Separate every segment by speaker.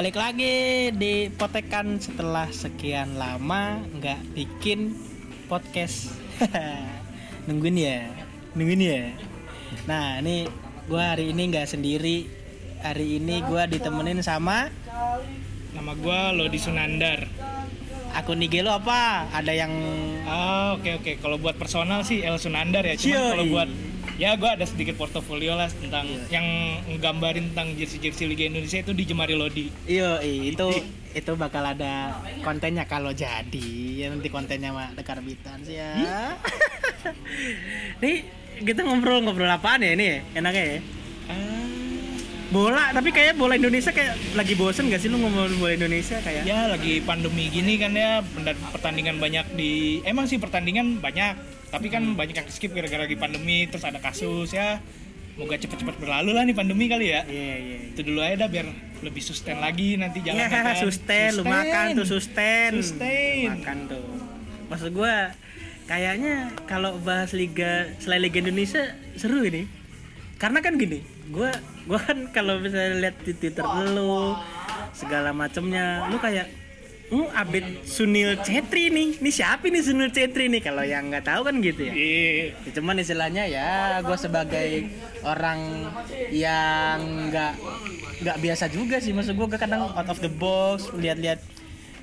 Speaker 1: Balik lagi di potekan setelah sekian lama nggak bikin podcast. Nungguin ya, nungguin ya. Nah, ini gua hari ini nggak sendiri. Hari ini gua ditemenin sama
Speaker 2: Nama gua Lodi Sunandar.
Speaker 1: akun IG lo apa? Ada yang
Speaker 2: Ah, oke oke. Kalau buat personal sih El Sunandar ya. Cuman
Speaker 1: Yoi.
Speaker 2: kalau buat ya gua ada sedikit portofolio lah tentang
Speaker 1: Iya.
Speaker 2: yang nggambarin tentang jersey-jersey Liga Indonesia itu di Jemari Lodi.
Speaker 1: Iyo, itu itu bakal ada kontennya kalau jadi ya nanti kontennya mah dekar bitan sih ya. Nih kita ngobrol-ngobrol apaan ya ini ya? Enaknya ya? Bola, tapi kayak bola Indonesia kayak lagi bosen gak sih lu ngomongin bola Indonesia kayak?
Speaker 2: ya lagi pandemi gini kan ya pertandingan banyak di emang sih pertandingan banyak tapi kan
Speaker 1: Hmm.
Speaker 2: banyak yang skip gara-gara lagi pandemi terus ada kasus ya moga cepet-cepet berlalu lah nih pandemi kali ya
Speaker 1: Iya, iya.
Speaker 2: itu dulu aja dah biar lebih sustain lagi nanti jalan
Speaker 1: Iya, sustain, lu makan tuh sustain.
Speaker 2: Sustain.
Speaker 1: Lu Makan tuh. Maksud gua kayaknya kalau bahas liga selain liga Indonesia seru ini. Karena kan gini, gua gua kan kalau misalnya lihat di Twitter lu segala macemnya, lu kayak Hmm, update Sunil Chetri nih. Ini siapa nih Sunil Chetri nih? Kalau yang nggak tahu kan gitu ya.
Speaker 2: Iya.
Speaker 1: Ya, cuman istilahnya ya gue sebagai orang yang nggak nggak biasa juga sih maksud gue kadang out of the box lihat-lihat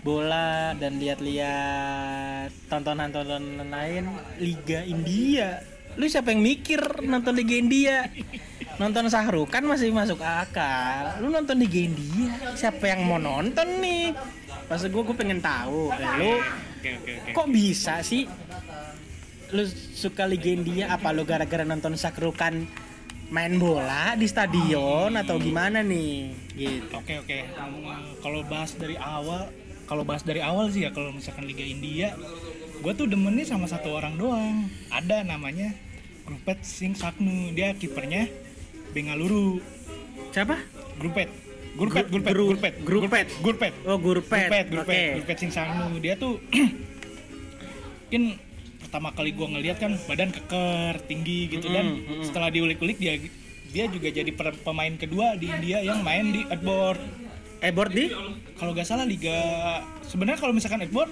Speaker 1: bola dan lihat-lihat tontonan-tontonan lain Liga India lu siapa yang mikir nonton Liga India nonton Sahrukan masih masuk akal lu nonton Liga India siapa yang mau nonton nih maksud gue gue pengen tahu Eh, lu
Speaker 2: Oke oke oke.
Speaker 1: kok bisa sih lu suka Liga India apa lu gara-gara nonton Sakrukan main bola di stadion atau gimana nih gitu
Speaker 2: Oke oke. Hmm, Kalau bahas dari awal, kalau bahas dari awal sih ya kalau misalkan Liga India, gue tuh demennya sama satu orang doang. Ada namanya Grupet Singh Saknu. Dia kipernya Bengaluru.
Speaker 1: siapa
Speaker 2: Grupet. Gurpet, Gurpet,
Speaker 1: Gru-
Speaker 2: Gurpet,
Speaker 1: Gurpet.
Speaker 2: Gurpet,
Speaker 1: oh Gurpet.
Speaker 2: Gurpet, Gurpet, Gurpet Singh Saknu. Dia tuh mungkin pertama kali gua ngeliat kan badan keker, tinggi gitu dan
Speaker 1: Mm-mm, mm-mm.
Speaker 2: setelah diulik-ulik dia dia juga jadi pemain kedua di India yang main di Edward.
Speaker 1: Board di?
Speaker 2: Kalau nggak salah liga sebenarnya kalau misalkan Edward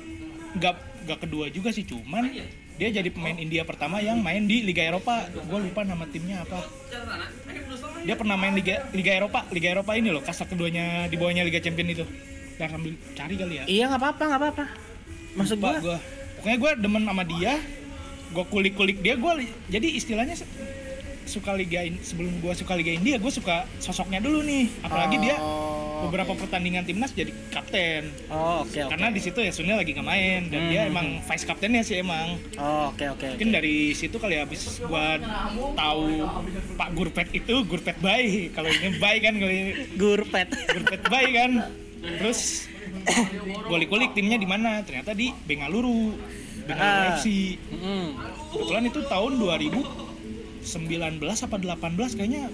Speaker 2: nggak nggak kedua juga sih cuman dia jadi pemain India pertama yang main di Liga Eropa. Gue lupa nama timnya apa. Dia pernah main Liga Liga Eropa Liga Eropa ini loh kasta keduanya di bawahnya Liga Champion itu. Dan sambil cari kali ya.
Speaker 1: Iya nggak apa-apa nggak apa-apa. Maksud
Speaker 2: Lupa
Speaker 1: gua
Speaker 2: pokoknya gue demen sama dia. Gue kulik-kulik dia gue jadi istilahnya suka liga sebelum gue suka liga India gue suka sosoknya dulu nih. Apalagi dia
Speaker 1: Oh,
Speaker 2: beberapa pertandingan timnas jadi kapten.
Speaker 1: Oh oke oke.
Speaker 2: Karena di situ ya Sunil lagi nggak main dan dia
Speaker 1: Hmm.
Speaker 2: emang vice kaptennya sih emang.
Speaker 1: Oh oke oke
Speaker 2: mungkin dari situ kali habis gua tahu Pak Gurpet itu Gurpet Bay. Kalau ini Bay kan kalau ini
Speaker 1: Gurpet.
Speaker 2: Gurpet Bay kan. Terus kulik-kulik timnya di mana? Ternyata di Bengaluru Bengaluru
Speaker 1: Ah.
Speaker 2: FC
Speaker 1: Mm.
Speaker 2: kebetulan itu tahun 2019 apa 18 kayaknya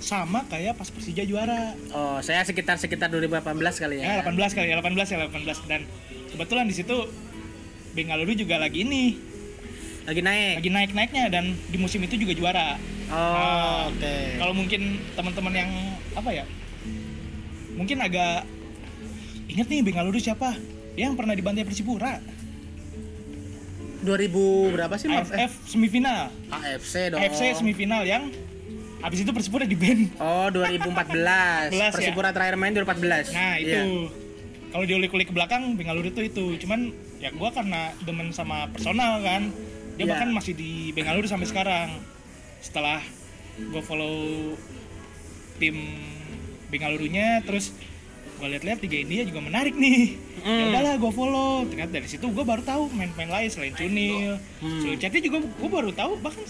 Speaker 2: sama kayak pas Persija juara
Speaker 1: oh saya sekitar sekitar 2018 kali
Speaker 2: Ya,
Speaker 1: ya
Speaker 2: 18 kali ya, 18 ya, 18 dan kebetulan di situ Bengaluru juga lagi ini,
Speaker 1: lagi naik
Speaker 2: lagi naik-naiknya dan di musim itu juga juara.
Speaker 1: oh
Speaker 2: Nah,
Speaker 1: oke
Speaker 2: Kalau mungkin teman-teman yang apa ya? Mungkin agak inget nih Bengaluru siapa? Dia yang pernah dibantai Persipura.
Speaker 1: 2000 berapa sih?
Speaker 2: AFF semifinal.
Speaker 1: AFC dong
Speaker 2: AFC semifinal yang habis itu Persipura di band.
Speaker 1: Oh 2014
Speaker 2: ya?
Speaker 1: Persipura terakhir main 2014
Speaker 2: Nah, itu.
Speaker 1: Iya.
Speaker 2: Kalau diulik-ulik ke belakang Bengaluru itu itu. Cuman ya gua karena demen sama personal kan. Dia
Speaker 1: Iya.
Speaker 2: bahkan masih di Bengaluru sampai sekarang. Setelah gua follow tim Bengalurunya terus gua lihat-lihat Liga India juga menarik nih. Ya
Speaker 1: Hmm.
Speaker 2: udahlah gua follow. Ternyata dari situ gua baru tahu main-main lain selain Cunil.
Speaker 1: Hmm.
Speaker 2: Chetri juga gua baru tahu bahkan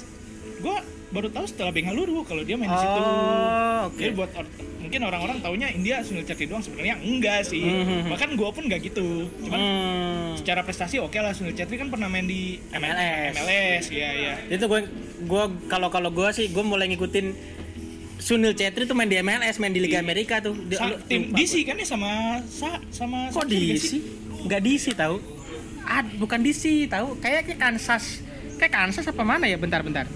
Speaker 2: gua baru tahu setelah Bengaluru kalau dia main di situ.
Speaker 1: Oh oke
Speaker 2: Jadi buat or- mungkin orang-orang taunya India Sunil Chetri doang sebenarnya enggak sih.
Speaker 1: Mhm.
Speaker 2: Bahkan gua pun enggak gitu. Cuman
Speaker 1: Hmm.
Speaker 2: secara prestasi oke lah Sunil Chetri kan pernah main di
Speaker 1: MLS.
Speaker 2: MLS, iya iya.
Speaker 1: Itu gue gue kalau kalau gue sih gue mulai ngikutin Sunil Chetri tuh main di MLS, main di Liga
Speaker 2: Iya.
Speaker 1: Amerika tuh. Dia-
Speaker 2: Sa- tim
Speaker 1: lupa
Speaker 2: DC kan ya sama sa- sama
Speaker 1: gua. Kok DC? Enggak DC tahu. Ah, bukan DC tahu. Kayaknya Kansas. Kayak Kansas apa mana ya? Bentar-bentar.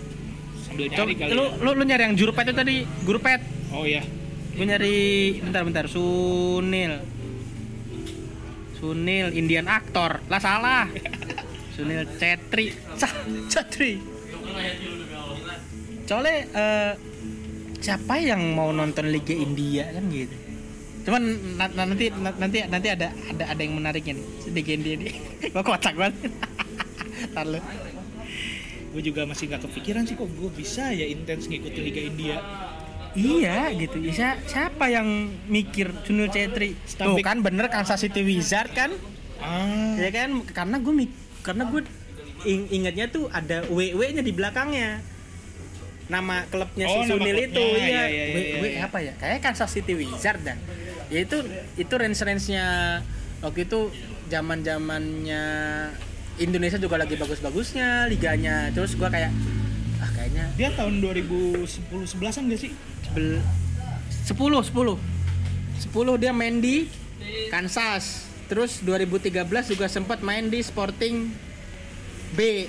Speaker 2: Sambil
Speaker 1: Coba,
Speaker 2: nyari kali.
Speaker 1: lu,
Speaker 2: ya.
Speaker 1: lu lu nyari yang Jurpet itu tadi, Gurpet.
Speaker 2: Oh iya.
Speaker 1: gue nyari bentar bentar Sunil Sunil Indian aktor lah salah Sunil Cetri Cah, Cetri soalnya eh, siapa yang mau nonton Liga India kan gitu cuman na- na- nanti na- nanti nanti ada ada ada yang menariknya nih Liga India nih gua kocak banget Ntar lu.
Speaker 2: Gue juga masih nggak kepikiran sih kok gue bisa ya intens ngikutin Liga India
Speaker 1: Iya gitu. Bisa siapa yang mikir Sunil Cetri? Tuh kan bener Kansas City Wizard kan?
Speaker 2: ah
Speaker 1: Ya kan? Karena gue mik karena gue ing- ingatnya tuh ada WW-nya di belakangnya. Nama klubnya
Speaker 2: Oh,
Speaker 1: si Sunil itu
Speaker 2: Iya,
Speaker 1: ya.
Speaker 2: iya, iya,
Speaker 1: WW
Speaker 2: iya.
Speaker 1: apa ya? Kayak Kansas City Wizard dan ya itu itu range-range-nya waktu itu zaman-zamannya Indonesia juga lagi bagus-bagusnya liganya. Terus gua kayak ah kayaknya.
Speaker 2: Dia tahun 2010 11an gak sih?
Speaker 1: Bel 10 10 10 dia main di Kansas. Terus 2013 juga sempat main di Sporting B.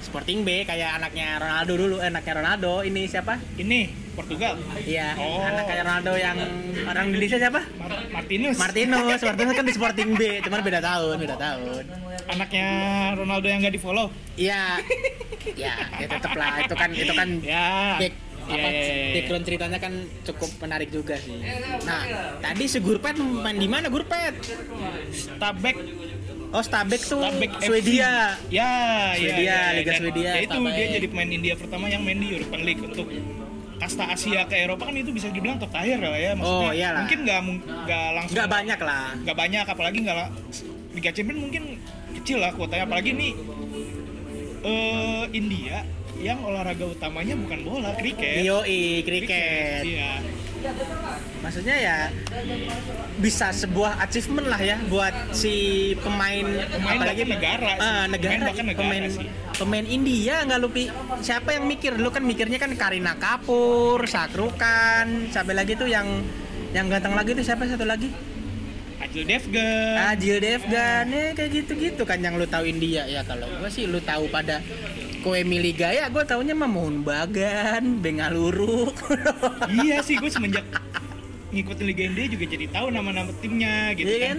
Speaker 1: Sporting B kayak anaknya Ronaldo dulu eh, anaknya Ronaldo. Ini siapa?
Speaker 2: Ini Portugal
Speaker 1: iya
Speaker 2: Oh.
Speaker 1: anaknya Ronaldo yang orang Indonesia siapa
Speaker 2: Mar- Martinez
Speaker 1: Martinez Martinez kan di Sporting B cuman beda tahun beda tahun
Speaker 2: anaknya Ronaldo yang gak di follow
Speaker 1: iya ya ya tetep lah itu kan itu kan
Speaker 2: ya
Speaker 1: back
Speaker 2: Iya,
Speaker 1: apa
Speaker 2: iya, iya, iya.
Speaker 1: background ceritanya kan cukup menarik juga sih. Nah, tadi si Gurpet main di mana Gurpet?
Speaker 2: Stabek
Speaker 1: Oh, Stabek tuh
Speaker 2: Stabek.
Speaker 1: Swedia.
Speaker 2: Ya,
Speaker 1: Swedia,
Speaker 2: ya, ya,
Speaker 1: Liga
Speaker 2: Dan
Speaker 1: Swedia,
Speaker 2: Ya itu
Speaker 1: Stabek.
Speaker 2: dia jadi pemain India pertama yang main di European League untuk kasta Asia ke Eropa kan itu bisa dibilang top tier lah ya. Maksudnya
Speaker 1: Oh, iyalah.
Speaker 2: mungkin nggak nggak langsung
Speaker 1: Nggak banyak lah.
Speaker 2: nggak banyak apalagi nggak Liga Champions mungkin kecil lah kuotanya apalagi ini eh India yang olahraga utamanya bukan bola kriket.
Speaker 1: Yoi, kriket.
Speaker 2: Iya.
Speaker 1: Maksudnya ya bisa sebuah achievement lah ya buat si pemain,
Speaker 2: Pemain
Speaker 1: apalagi
Speaker 2: negara sih.
Speaker 1: Ah, negara,
Speaker 2: Pemain negara
Speaker 1: pemain
Speaker 2: sih.
Speaker 1: pemain India nggak lupi siapa yang mikir lu kan mikirnya kan Karina Kapur, Sakrukan, siapa lagi tuh yang yang ganteng lagi tuh siapa satu lagi?
Speaker 2: Ajil Devgan.
Speaker 1: Ajil Devgan ya kayak gitu-gitu kan yang lu tahu India ya kalau gua sih lu tahu pada Koe Miligaya gua taunya mah Mohun Bagan, Bengaluru.
Speaker 2: iya sih gue semenjak ngikutin Liga India juga jadi tahu nama-nama timnya gitu
Speaker 1: Iya
Speaker 2: kan.
Speaker 1: kan?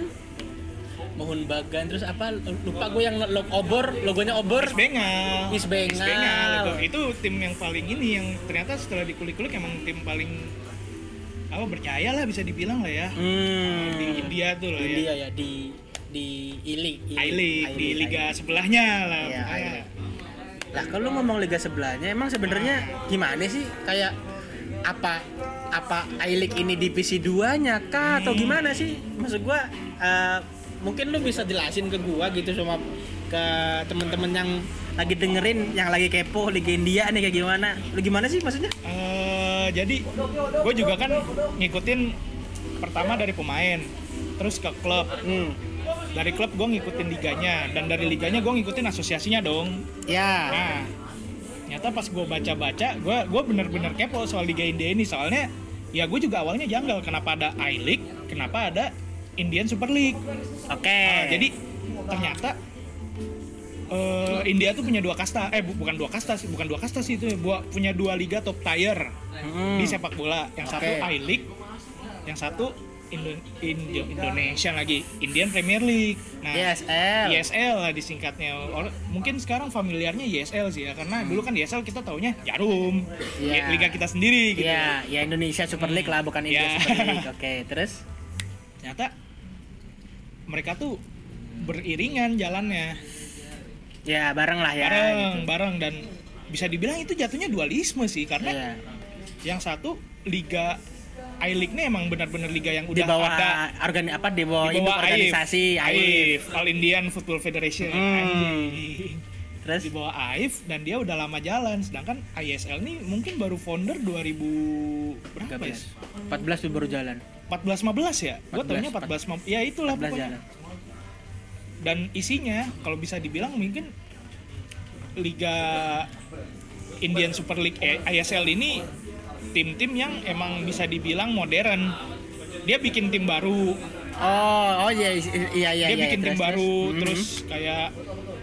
Speaker 1: Mohun Bagan terus apa lupa gue yang lo obor logonya obor
Speaker 2: Is Bengal.
Speaker 1: Is Bengal.
Speaker 2: gitu. Itu tim yang paling ini yang ternyata setelah dikulik-kulik emang tim paling apa percaya lah bisa dibilang lah ya.
Speaker 1: hmm.
Speaker 2: Di India tuh lah
Speaker 1: India
Speaker 2: ya.
Speaker 1: ya di di I-League
Speaker 2: I-League di liga sebelahnya lah.
Speaker 1: I-League. Lah kalau ngomong liga sebelahnya emang sebenarnya gimana sih kayak apa apa I-League ini divisi 2-nya kah atau gimana sih? Maksud gua eh, mungkin lu bisa jelasin ke gua gitu sama ke temen-temen yang lagi dengerin yang lagi kepo Liga India nih kayak gimana? Lu gimana sih maksudnya?
Speaker 2: Eh, jadi gue juga kan ngikutin pertama dari pemain, terus ke klub.
Speaker 1: Hmm.
Speaker 2: Dari klub gue ngikutin liganya dan dari liganya gue ngikutin asosiasinya dong.
Speaker 1: Ya.
Speaker 2: Nah, ternyata pas gue baca-baca, gue gue bener-bener kepo soal Liga India ini. Soalnya ya gue juga awalnya janggal kenapa ada I League, kenapa ada Indian Super League.
Speaker 1: Oke.
Speaker 2: Nah, jadi ternyata eh, India tuh punya dua kasta, eh bu- bukan dua kasta sih, bukan dua kasta sih itu, buat punya dua liga top tier
Speaker 1: Hmm.
Speaker 2: di sepak bola. Yang satu
Speaker 1: Oke.
Speaker 2: I League, yang satu Indo- Indo- Indonesia lagi Indian Premier League. Nah,
Speaker 1: ISL.
Speaker 2: ISL lah disingkatnya. Or- mungkin sekarang familiarnya ISL sih ya karena dulu kan ISL kita taunya Jarum, ya, liga kita sendiri gitu.
Speaker 1: Ya, ya Indonesia Super League lah bukan India
Speaker 2: Ya.
Speaker 1: Super League. Oke, terus?
Speaker 2: Ternyata mereka tuh beriringan jalannya,
Speaker 1: Ya, bareng lah ya.
Speaker 2: bareng,
Speaker 1: gitu.
Speaker 2: bareng dan bisa dibilang itu jatuhnya dualisme sih karena
Speaker 1: Iya.
Speaker 2: yang satu liga I League ini emang benar-benar liga yang
Speaker 1: Di
Speaker 2: udah
Speaker 1: bawah
Speaker 2: ada
Speaker 1: organi apa di bawah,
Speaker 2: di bawah
Speaker 1: organisasi
Speaker 2: AIF, All Indian Football Federation.
Speaker 1: Hmm. Terus
Speaker 2: di bawah AIF dan dia udah lama jalan sedangkan ISL ini mungkin baru founder 2000 berapa ya?
Speaker 1: 14 tuh baru jalan.
Speaker 2: 14 15 ya? Gua
Speaker 1: 14,
Speaker 2: taunya 14 15. Ya itulah
Speaker 1: 14
Speaker 2: pokoknya.
Speaker 1: jalan.
Speaker 2: Dan isinya kalau bisa dibilang mungkin Liga Indian Super League eh, ISL ini tim-tim yang emang bisa dibilang modern. Dia bikin tim baru,
Speaker 1: Oh, oh iya iya iya
Speaker 2: dia
Speaker 1: iya.
Speaker 2: bikin tim
Speaker 1: terus,
Speaker 2: baru,
Speaker 1: terus.
Speaker 2: terus kayak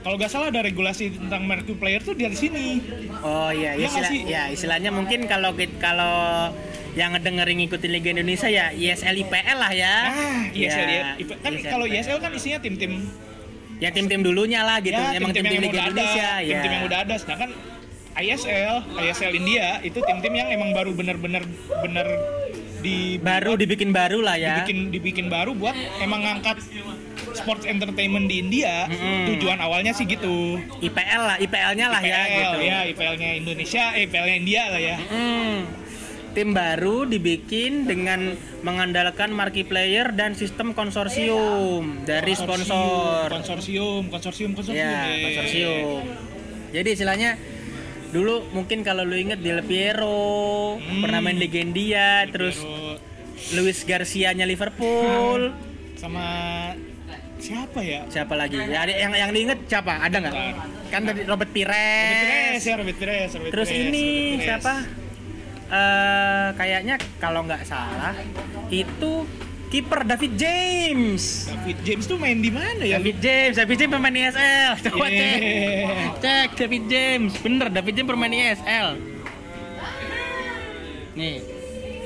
Speaker 2: kalau nggak salah ada regulasi tentang marquee player tuh dari sini
Speaker 1: Oh iya,
Speaker 2: Iya nggak
Speaker 1: istilah,
Speaker 2: sih?
Speaker 1: ya istilahnya mungkin kalau kalau yang ngedengerin ngikutin Liga Indonesia ya ISL IPL lah ya.
Speaker 2: ah ISL ya,
Speaker 1: Ya,
Speaker 2: kan
Speaker 1: ISL,
Speaker 2: kalau ISL kan isinya tim-tim
Speaker 1: ya tim-tim dulunya lah gitu.
Speaker 2: ya
Speaker 1: Emang
Speaker 2: tim-tim
Speaker 1: tim-tim
Speaker 2: yang
Speaker 1: Liga
Speaker 2: udah
Speaker 1: Indonesia
Speaker 2: ada
Speaker 1: ya.
Speaker 2: tim-tim yang udah ada sedangkan ISL ISL India itu tim-tim yang emang baru bener-bener bener di
Speaker 1: Baru dibikin baru lah ya.
Speaker 2: dibikin dibikin baru buat emang ngangkat sports entertainment di India
Speaker 1: Mm-mm.
Speaker 2: tujuan awalnya sih gitu
Speaker 1: IPL lah, IPL-nya lah ya
Speaker 2: IPL,
Speaker 1: gitu.
Speaker 2: ya IPL-nya Indonesia eh, IPL-nya India lah ya
Speaker 1: Hmm. Tim baru dibikin dengan mengandalkan marquee player dan sistem konsorsium dari sponsor.
Speaker 2: konsorsium konsorsium konsorsium
Speaker 1: Ya,
Speaker 2: Eh.
Speaker 1: konsorsium. Jadi istilahnya dulu mungkin kalau lu inget Del Piero
Speaker 2: Hmm.
Speaker 1: pernah main Liga India, terus Luis Garcia-nya Liverpool.
Speaker 2: sama siapa ya
Speaker 1: Siapa lagi? Ya, ada yang yang diinget siapa? Ada nggak? Kan tadi Robert
Speaker 2: Robert Pires ya Robert Pires Robert
Speaker 1: Terus
Speaker 2: Pires,
Speaker 1: ini
Speaker 2: Robert Pires.
Speaker 1: siapa? Eh kayaknya kalau nggak salah itu kiper David James.
Speaker 2: David James tuh main di mana ya
Speaker 1: David James, David James pemain ISL. Coba cek.
Speaker 2: Yeah.
Speaker 1: Cek David James. Bener, David James pemain ISL. Nih.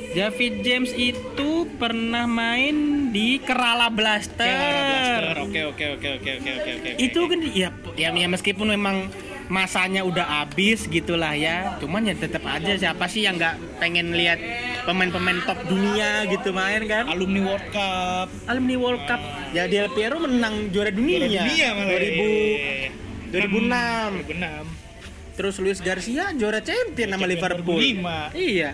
Speaker 1: David James itu pernah main di Kerala Blaster.
Speaker 2: Kerala Blaster oke oke oke oke oke oke oke
Speaker 1: Itu kan ya, ya ya meskipun memang masanya udah habis gitulah ya. Cuman ya tetap aja siapa sih yang nggak pengen lihat pemain-pemain top dunia gitu main kan?
Speaker 2: alumni World Cup
Speaker 1: Alumni World Cup. Ya Del Piero menang juara dunia.
Speaker 2: Juara dunia malah
Speaker 1: 2000 2006.
Speaker 2: 2006
Speaker 1: Terus Luis Garcia juara champion sama
Speaker 2: Champion
Speaker 1: Liverpool.
Speaker 2: 2005.
Speaker 1: Iya.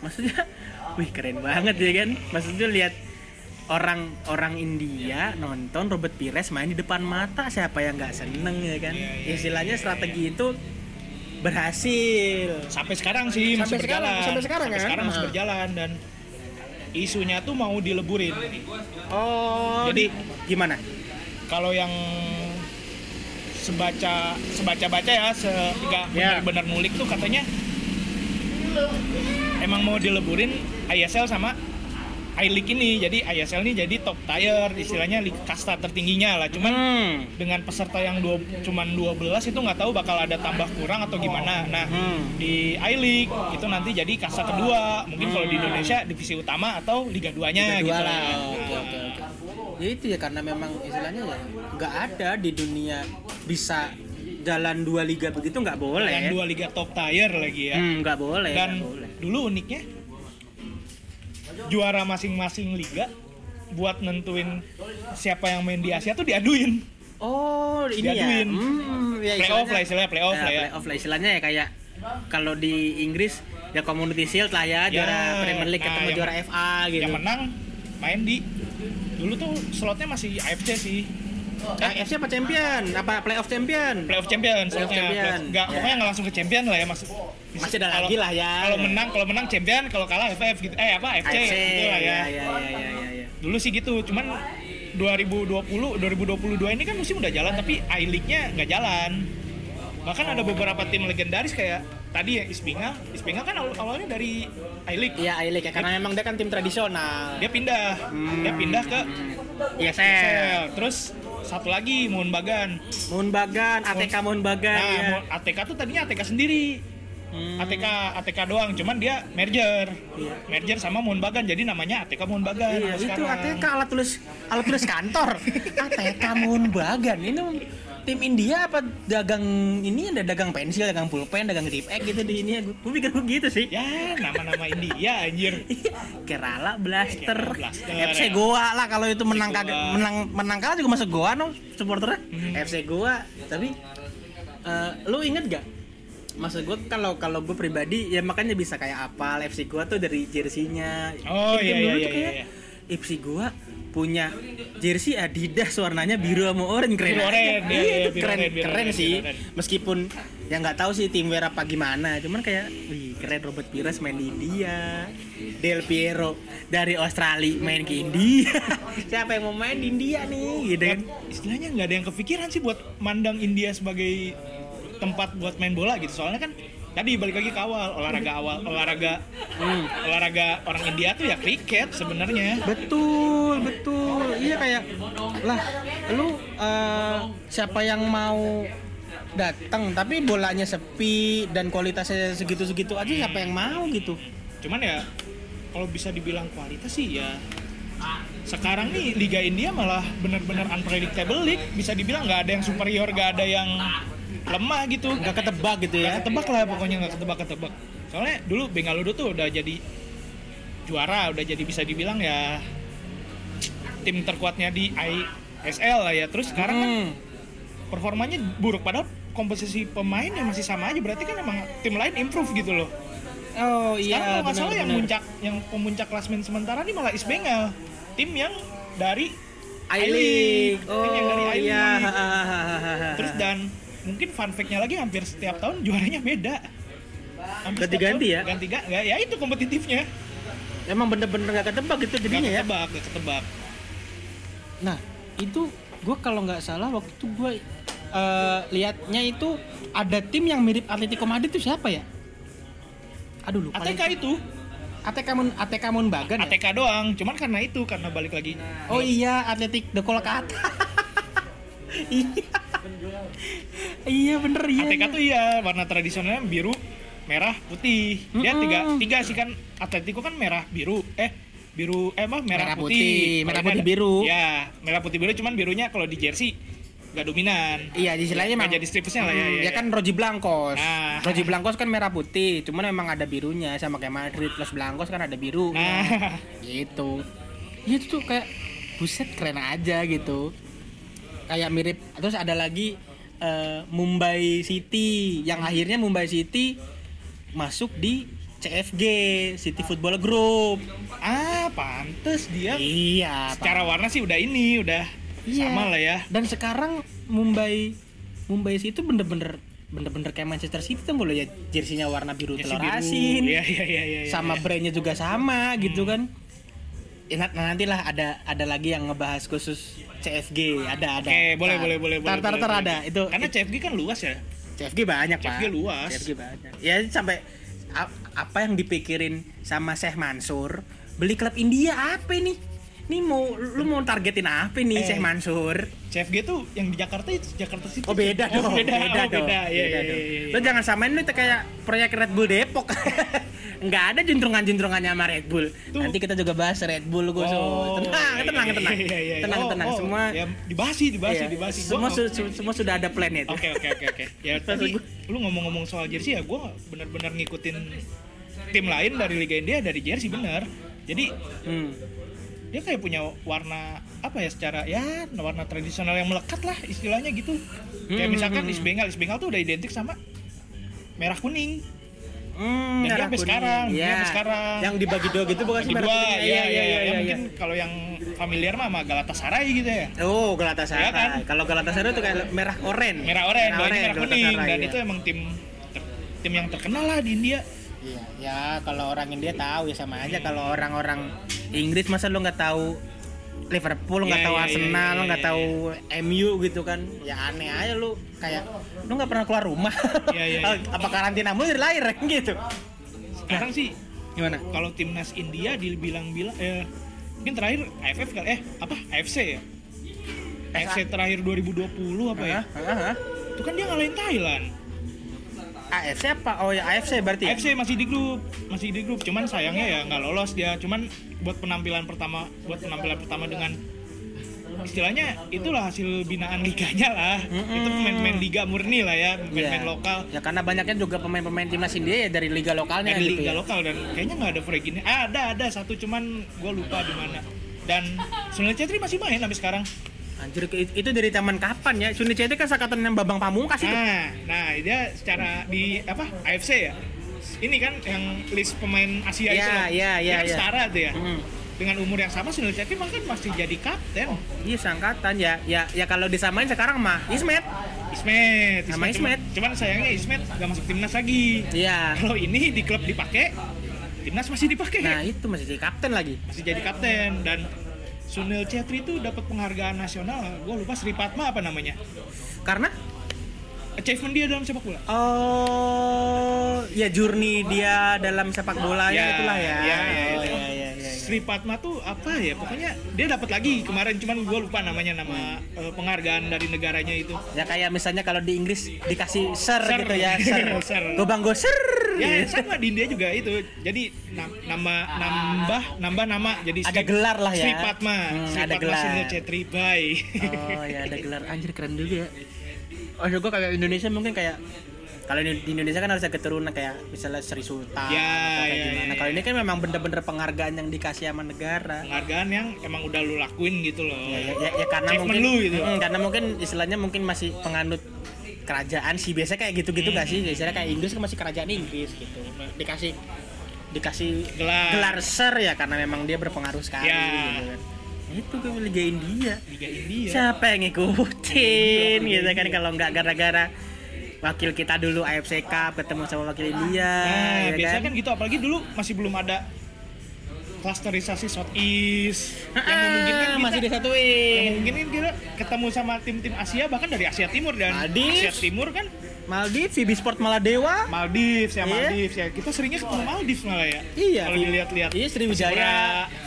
Speaker 1: Maksudnya wih keren banget ya kan. Maksudnya lihat orang orang India nonton Robert Pires main di depan mata siapa yang nggak seneng ya kan.
Speaker 2: Iya, iya,
Speaker 1: Istilahnya strategi itu berhasil.
Speaker 2: sampai sekarang sih masih
Speaker 1: Sampai sekarang,
Speaker 2: berjalan
Speaker 1: sampai sekarang kan?
Speaker 2: sekarang masih
Speaker 1: Ah.
Speaker 2: berjalan dan isunya tuh mau dileburin
Speaker 1: Oh,
Speaker 2: Jadi-
Speaker 1: di- gimana?
Speaker 2: kalau yang sebaca sebaca baca ya se nggak
Speaker 1: Ya.
Speaker 2: benar-benar ngulik tuh katanya emang mau dileburin ISL sama I-League ini jadi ISL ini jadi top tier istilahnya kasta tertingginya lah cuman
Speaker 1: Hmm.
Speaker 2: dengan peserta yang dua, cuman 12 itu nggak tahu bakal ada tambah kurang atau gimana nah
Speaker 1: Hmm.
Speaker 2: di I-League itu nanti jadi kasta kedua mungkin kalau di Indonesia divisi utama atau Liga 2 nya
Speaker 1: Liga
Speaker 2: gitu
Speaker 1: dua
Speaker 2: lah
Speaker 1: lah. Oke, oke, oke. Ya itu ya karena memang istilahnya ya nggak ada di dunia bisa jalan dua liga begitu nggak boleh.
Speaker 2: dan dua liga top tier lagi ya
Speaker 1: Hmm, nggak boleh.
Speaker 2: dan
Speaker 1: nggak boleh.
Speaker 2: dulu uniknya juara masing-masing liga buat nentuin siapa yang main di Asia tuh diaduin
Speaker 1: Oh ini ya.
Speaker 2: Diaduin.
Speaker 1: Hmm, ya
Speaker 2: Playoff lah, istilahnya playoff lah ya.
Speaker 1: Playoff lah istilahnya ya kayak kalau di Inggris ya Community Shield lah ya,
Speaker 2: Ya,
Speaker 1: juara Premier League
Speaker 2: nah,
Speaker 1: ketemu
Speaker 2: yang
Speaker 1: juara FA gitu.
Speaker 2: yang menang main di dulu tuh slotnya masih AFC sih
Speaker 1: Eh, FC apa champion? Apa playoff champion?
Speaker 2: playoff champion
Speaker 1: Playoff champion.
Speaker 2: Nggak
Speaker 1: Ya.
Speaker 2: pokoknya nggak langsung ke champion lah ya mas
Speaker 1: Masih ada lagi lah ya.
Speaker 2: kalau
Speaker 1: Ya.
Speaker 2: menang kalau menang champion kalau kalah FF gitu. Eh apa? FC,
Speaker 1: AFC
Speaker 2: gitu lah ya.
Speaker 1: Ya, ya, ya, ya, ya,
Speaker 2: dulu sih gitu cuman 2020 2022 ini kan musim udah jalan tapi I League-nya nggak jalan. Bahkan ada beberapa tim legendaris kayak tadi ya Ispingal Ispingal kan awal- awalnya dari I League.
Speaker 1: Iya, I-League ya, karena memang dia kan tim tradisional.
Speaker 2: dia pindah. Dia pindah ke
Speaker 1: ISL.
Speaker 2: Terus satu lagi Mohon Bagan
Speaker 1: Mohon Bagan, ATK Mohon Bagan
Speaker 2: nah
Speaker 1: ya.
Speaker 2: ATK tuh tadinya ATK sendiri
Speaker 1: Hmm.
Speaker 2: ATK ATK doang cuman dia merger
Speaker 1: Iya.
Speaker 2: merger sama Mohon Bagan jadi namanya ATK Mohon Bagan
Speaker 1: Iya, itu
Speaker 2: sekarang.
Speaker 1: ATK alat tulis alat tulis kantor. ATK Mohon Bagan. Ini tim India apa dagang ini ada dagang pensil, dagang pulpen, dagang zip egg gitu di ini. Gue pikir begitu sih.
Speaker 2: ya nama-nama India anjir
Speaker 1: Kerala Blaster,
Speaker 2: Kerala Blaster,
Speaker 1: FC
Speaker 2: ya.
Speaker 1: Goa lah kalau itu menang kagak menang menang kalah juga masuk Goa no supporternya
Speaker 2: Hmm.
Speaker 1: FC Goa tapi eh, lu inget gak maksud gue kalau kalau gue pribadi ya makanya bisa kayak apa FC Goa tuh dari jersinya
Speaker 2: Oh, iya, iya, iya,
Speaker 1: kayak
Speaker 2: iya.
Speaker 1: FC Goa punya jersey Adidas warnanya biru sama oranye keren
Speaker 2: Biru oren, iya,
Speaker 1: Iya,
Speaker 2: iya,
Speaker 1: itu
Speaker 2: biru
Speaker 1: keren
Speaker 2: biru
Speaker 1: keren sih.
Speaker 2: biru oren.
Speaker 1: meskipun ya nggak tahu sih tim apa gimana cuman kayak wih keren Robert Pires main di India Del Piero dari Australia main ke India. Siapa yang mau main di India nih gitu kan?
Speaker 2: Istilahnya nggak ada yang kepikiran sih buat mandang India sebagai tempat buat main bola gitu soalnya kan tadi balik lagi ke awal olahraga awal olahraga
Speaker 1: Hmm.
Speaker 2: olahraga orang India tuh ya kriket sebenarnya
Speaker 1: Betul, betul. Iya kayak lah, lu eh, siapa yang mau datang tapi bolanya sepi dan kualitasnya segitu-segitu aja siapa yang mau gitu.
Speaker 2: cuman ya kalau bisa dibilang kualitas sih ya sekarang nih Liga India malah benar-benar unpredictable league bisa dibilang nggak ada yang superior nggak ada yang lemah gitu
Speaker 1: Nggak ketebak gitu ya.
Speaker 2: ketebak lah pokoknya nggak ketebak ketebak soalnya dulu Bengaluru tuh udah jadi juara udah jadi bisa dibilang ya tim terkuatnya di ISL lah ya terus sekarang kan
Speaker 1: Hmm.
Speaker 2: performanya buruk padahal komposisi pemainnya masih sama aja berarti kan emang tim lain improve gitu loh
Speaker 1: Oh
Speaker 2: sekarang
Speaker 1: iya,
Speaker 2: kalau nggak salah yang puncak yang pemuncak klasmen sementara nih malah East Bengal tim yang dari
Speaker 1: I-League.
Speaker 2: Tim yang dari
Speaker 1: Oh
Speaker 2: I-League.
Speaker 1: iya.
Speaker 2: terus dan mungkin fun fact-nya lagi hampir setiap tahun juaranya beda
Speaker 1: Ganti-ganti ya?
Speaker 2: ganti ga ya, ya itu kompetitifnya
Speaker 1: emang bener-bener nggak ketebak gitu jadinya ya.
Speaker 2: ketebak nggak ketebak
Speaker 1: Nah, itu gue kalau nggak salah waktu itu gue eh, lihatnya itu ada tim yang mirip Atletico Madrid itu siapa ya? Aduh lupa.
Speaker 2: ATK
Speaker 1: lagi.
Speaker 2: itu
Speaker 1: ATK Mun ATK Mun Bagan ya?
Speaker 2: ATK doang cuman karena itu karena balik lagi
Speaker 1: Oh iya, Atletik de Kolkata. iya. Iya bener iya.
Speaker 2: ATK
Speaker 1: iya.
Speaker 2: tuh iya warna tradisionalnya biru merah putih dia
Speaker 1: Mm-mm.
Speaker 2: tiga tiga sih kan Atletico kan merah biru eh biru eh apa merah,
Speaker 1: Merah putih,
Speaker 2: Kalau
Speaker 1: merah putih
Speaker 2: ada-
Speaker 1: biru.
Speaker 2: ya merah putih biru cuman birunya kalau di jersey nggak dominan
Speaker 1: Iya, di istilahnya memang
Speaker 2: jadi stripsnya lah ya,
Speaker 1: Hmm,
Speaker 2: ya,
Speaker 1: dia
Speaker 2: ya.
Speaker 1: kan Roji Blancos.
Speaker 2: Nah.
Speaker 1: Roji Blancos kan merah putih, cuman memang ada birunya sama kayak Madrid plus Blancos kan ada biru.
Speaker 2: nah
Speaker 1: gitu ya itu tuh kayak buset keren aja gitu kayak mirip. Terus ada lagi eh, Mumbai City. Yang akhirnya Mumbai City masuk di CFG City Football Group.
Speaker 2: Ah pantes dia.
Speaker 1: Iya
Speaker 2: secara warna sih udah ini udah
Speaker 1: Iya.
Speaker 2: sama lah ya.
Speaker 1: Dan sekarang Mumbai Mumbai City bener-bener bener-bener kayak Manchester City tuh kalau ya jersinya warna biru telur
Speaker 2: biru.
Speaker 1: asin.
Speaker 2: Iya, iya, iya, iya,
Speaker 1: sama
Speaker 2: iya.
Speaker 1: brandnya juga sama gitu kan. ya, nantilah ada ada lagi yang ngebahas khusus CFG ada ada
Speaker 2: Oke, boleh,
Speaker 1: Tar-
Speaker 2: boleh, boleh,
Speaker 1: tar
Speaker 2: boleh,
Speaker 1: tar,
Speaker 2: boleh,
Speaker 1: tar
Speaker 2: boleh.
Speaker 1: ada itu
Speaker 2: karena CFG kan luas ya
Speaker 1: CFG banyak pak
Speaker 2: CFG luas.
Speaker 1: CFG banyak ya sampai apa yang dipikirin sama Syekh Mansur beli klub India apa ini ini mau lu mau targetin apa nih
Speaker 2: Eh.
Speaker 1: Syekh Mansur
Speaker 2: CFG tuh yang di Jakarta itu Jakarta City
Speaker 1: Oh beda
Speaker 2: Oh,
Speaker 1: dong,
Speaker 2: beda,
Speaker 1: beda,
Speaker 2: oh, beda. Iya,
Speaker 1: Beda
Speaker 2: iya,
Speaker 1: dong.
Speaker 2: iya, iya.
Speaker 1: Lo jangan samain lu itu kayak proyek Red Bull Depok. Nggak ada juntrungan-juntrungannya sama Red Bull.
Speaker 2: Tuh.
Speaker 1: Nanti kita juga bahas Red Bull gue
Speaker 2: Oh,
Speaker 1: tenang,
Speaker 2: iya,
Speaker 1: tenang,
Speaker 2: iya,
Speaker 1: tenang,
Speaker 2: iya, iya.
Speaker 1: tenang,
Speaker 2: Oh,
Speaker 1: tenang.
Speaker 2: oh,
Speaker 1: Semua,
Speaker 2: ya, dibahas sih,
Speaker 1: iya, semua, su- su- semua sudah ada plan itu.
Speaker 2: Oke oke oke oke. Ya tadi lu ngomong-ngomong soal jersey ya, gue bener-bener ngikutin tim lain dari Liga India dari jersey bener. Jadi
Speaker 1: Hmm.
Speaker 2: dia kayak punya warna apa ya secara ya warna tradisional yang melekat lah istilahnya gitu. Kayak
Speaker 1: Hmm,
Speaker 2: misalkan
Speaker 1: hmm,
Speaker 2: East Bengal, East Bengal tuh udah identik sama merah kuning.
Speaker 1: Hmm,
Speaker 2: Dan dia
Speaker 1: merah
Speaker 2: sampai sekarang, dia
Speaker 1: Iya.
Speaker 2: sampai sekarang.
Speaker 1: Yang dibagi dua gitu bukan sih
Speaker 2: dua,
Speaker 1: kuning?
Speaker 2: ya, ya, ya, mungkin kalau yang familiar mah sama Galatasaray gitu ya.
Speaker 1: Oh, Galatasaray.
Speaker 2: Iya kan?
Speaker 1: Kalau Galatasaray itu kayak merah oren.
Speaker 2: Merah oranye, merah, merah kuning, dan
Speaker 1: iya.
Speaker 2: itu emang tim ter- tim yang terkenal lah di India.
Speaker 1: Iya, ya kalau orang India tahu ya sama aja kalau orang-orang Inggris masa lu nggak tahu Liverpool nggak
Speaker 2: Iya,
Speaker 1: tahu
Speaker 2: iya,
Speaker 1: Arsenal
Speaker 2: iya, iya,
Speaker 1: nggak
Speaker 2: iya.
Speaker 1: tahu MU gitu kan. Ya aneh aja lu kayak lu nggak pernah keluar rumah.
Speaker 2: Iya, iya, iya.
Speaker 1: apa karantina mulu dari lahir gitu.
Speaker 2: Sekarang sih
Speaker 1: gimana?
Speaker 2: kalau timnas India dibilang-bilang eh, mungkin terakhir AFF kali eh apa AFC ya? AFC terakhir 2020 apa ya? Itu kan dia ngalahin Thailand
Speaker 1: AFC apa oh ya AFC berarti ya?
Speaker 2: AFC masih di grup masih di grup cuman sayangnya ya nggak lolos dia cuman buat penampilan pertama buat penampilan pertama dengan istilahnya itulah hasil binaan liganya lah
Speaker 1: Mm-mm.
Speaker 2: itu pemain-pemain liga murni lah ya pemain-pemain
Speaker 1: Iya.
Speaker 2: lokal
Speaker 1: ya karena banyaknya juga pemain-pemain timnas India ya dari liga lokalnya
Speaker 2: dari
Speaker 1: gitu
Speaker 2: liga
Speaker 1: ya.
Speaker 2: lokal dan kayaknya nggak ada Fregini ah, ada ada satu cuman gue lupa di mana dan Sunil Chetri masih main sampai sekarang
Speaker 1: Anjir itu dari zaman kapan ya? Suni Cete kan sakatan yang Babang Pamungkas itu.
Speaker 2: nah nah dia secara di apa AFC ya ini kan yang list pemain Asia
Speaker 1: Iya,
Speaker 2: itu loh.
Speaker 1: iya, iya, iya.
Speaker 2: setara tuh ya
Speaker 1: Hmm.
Speaker 2: dengan umur yang sama Sunil malah kan masih jadi kapten
Speaker 1: Iya sangkatan ya. Ya ya kalau disamain sekarang mah Ismet.
Speaker 2: Ismet,
Speaker 1: Sama
Speaker 2: Ismet.
Speaker 1: Ismet.
Speaker 2: Cuman, cuman sayangnya Ismet gak masuk timnas lagi.
Speaker 1: Iya.
Speaker 2: Kalau ini di klub dipakai, timnas masih dipakai.
Speaker 1: Nah, itu masih jadi kapten lagi.
Speaker 2: Masih jadi kapten dan Sunil Chetri itu dapat penghargaan nasional. Gue lupa Sri Padma apa namanya.
Speaker 1: Karena
Speaker 2: achievement dia dalam sepak bola.
Speaker 1: Oh, ya journey dia dalam sepak bola ya,
Speaker 2: Ya,
Speaker 1: itulah ya.
Speaker 2: ya, ya,
Speaker 1: ya, ya, ya.
Speaker 2: Sri Padma tuh apa ya? Pokoknya dia dapat lagi kemarin cuman gue lupa namanya nama eh, penghargaan dari negaranya itu.
Speaker 1: Ya kayak misalnya kalau di Inggris dikasih sir,
Speaker 2: Sir.
Speaker 1: gitu ya, sir.
Speaker 2: Sir.
Speaker 1: Gobang go sir.
Speaker 2: Ya sama di India juga itu. Jadi nam- nama nambah nambah nama jadi
Speaker 1: Ada gelar lah ya.
Speaker 2: Sri Padma.
Speaker 1: Hmm,
Speaker 2: Sri
Speaker 1: ada
Speaker 2: Padma
Speaker 1: gelar.
Speaker 2: Bye.
Speaker 1: Oh ya ada gelar anjir keren juga ya. Oh gue kayak Indonesia mungkin kayak kalau di di Indonesia kan harus ada keturunan kayak misalnya Sri Sultan
Speaker 2: Ya,
Speaker 1: atau kayak
Speaker 2: ya,
Speaker 1: gimana.
Speaker 2: ya.
Speaker 1: Kalau ini kan memang bener-bener penghargaan yang dikasih sama negara.
Speaker 2: Penghargaan yang emang udah lu lakuin gitu loh.
Speaker 1: Ya, ya, ya, ya karena mungkin
Speaker 2: lu gitu.
Speaker 1: Mm, karena mungkin istilahnya mungkin masih penganut kerajaan sih biasanya kayak gitu-gitu
Speaker 2: Hmm.
Speaker 1: gak sih istilahnya kayak Inggris kan masih kerajaan Inggris gitu dikasih dikasih
Speaker 2: Gelar.
Speaker 1: gelar sir ya karena memang dia berpengaruh sekali
Speaker 2: Ya.
Speaker 1: gitu kan itu gue Liga India
Speaker 2: Liga India.
Speaker 1: siapa yang ngikutin gitu kan kalau nggak gara-gara wakil kita dulu AFC Cup ketemu sama wakil India
Speaker 2: Nah,
Speaker 1: ya
Speaker 2: biasanya
Speaker 1: kan?
Speaker 2: kan gitu apalagi dulu masih belum ada klasterisasi Southeast yang memungkinkan
Speaker 1: Ah,
Speaker 2: kita,
Speaker 1: masih
Speaker 2: yang
Speaker 1: disatuin
Speaker 2: memungkinkan kita ketemu sama tim-tim Asia bahkan dari Asia Timur dan
Speaker 1: Maldives.
Speaker 2: Asia Timur kan
Speaker 1: Maldives, Vibi Sport Maladewa
Speaker 2: Maldives ya
Speaker 1: Iya.
Speaker 2: Maldives ya kita seringnya ketemu Maldives malah ya
Speaker 1: Iya,
Speaker 2: kalau dilihat-lihat
Speaker 1: Iya Sriwijaya,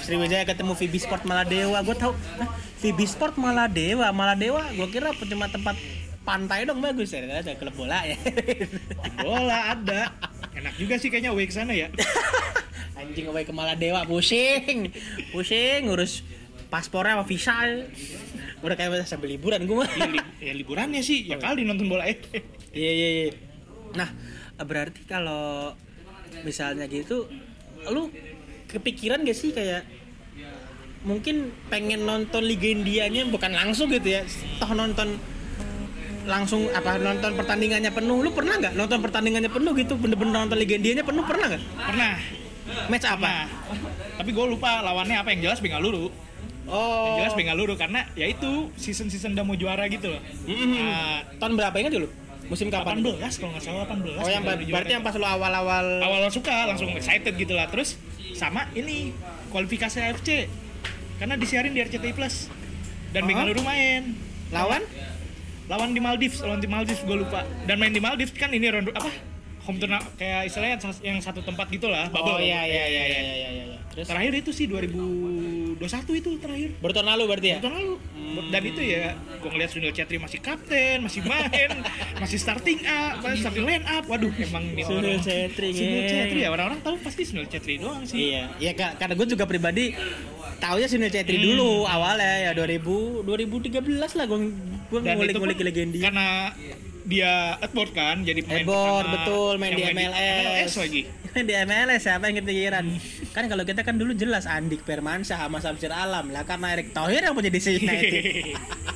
Speaker 1: Sriwijaya ketemu Vibi Sport Maladewa. Gue tahu, Hah, Vibi Sport Maladewa, Maladewa. Gue kira cuma tempat pantai dong bagus ya, ada klub bola ya.
Speaker 2: bola ada enak juga sih kayaknya away ke sana ya
Speaker 1: Anjing away ke Maladewa, pusing, pusing ngurus paspornya sama visa. Udah kayak sambil liburan gue mah.
Speaker 2: ya, li- ya liburannya sih ya kali nonton bola eh
Speaker 1: Iya iya iya. Nah, berarti kalau misalnya gitu, lu kepikiran gak sih kayak mungkin pengen nonton Liga Indianya bukan langsung gitu ya, toh nonton langsung apa nonton pertandingannya penuh? Lu pernah nggak nonton pertandingannya penuh gitu? Bener-bener nonton Liga Indianya penuh pernah nggak?
Speaker 2: Pernah.
Speaker 1: Match apa?
Speaker 2: Nah, tapi gue lupa lawannya apa. Yang jelas Bengaluru.
Speaker 1: Oh.
Speaker 2: yang jelas Bengaluru karena ya itu season season udah mau juara gitu loh.
Speaker 1: Mm-mm.
Speaker 2: Nah,
Speaker 1: tahun berapa ingat dulu? Musim kapan?
Speaker 2: 18 kalau nggak salah 18
Speaker 1: oh yang ber- berarti yang pas lu awal-awal
Speaker 2: awal suka langsung excited gitu lah. Terus sama ini kualifikasi AFC karena disiarin di RCTI Plus. Dan
Speaker 1: Oh.
Speaker 2: Bengaluru main.
Speaker 1: Lawan
Speaker 2: lawan di Maldives lawan di Maldives gue lupa. Dan main di Maldives kan ini ronde apa? Home turna kayak istilahnya yang satu tempat gitulah
Speaker 1: oh
Speaker 2: bubble.
Speaker 1: Iya iya iya iya iya iya iya. Terus?
Speaker 2: Terakhir itu sih 2021 itu terakhir.
Speaker 1: Baru tahun lalu berarti ya?
Speaker 2: Tahun lalu. Dan itu ya gue ngeliat Sunil Chetri masih kapten masih main masih starting up masih starting line up. Waduh emang nih
Speaker 1: Sunil Chetri,
Speaker 2: Sunil. Chetri ya. Orang-orang tahu pasti Sunil Chetri doang sih.
Speaker 1: Iya, iya karena gue juga pribadi taunya Sunil Chetri
Speaker 2: Hmm.
Speaker 1: dulu awalnya ya 2000 2013 lah
Speaker 2: dan itu
Speaker 1: ngulik-ngulik legenda.
Speaker 2: karena dia Edward kan jadi pemain
Speaker 1: Edward
Speaker 2: pertama
Speaker 1: betul main di MLS.
Speaker 2: MLS lagi
Speaker 1: Main di MLS siapa yang kepikiran? kan kalau kita kan dulu jelas Andik Permansyah sama Samsir Alam lah karena Erik Thohir yang punya DC United.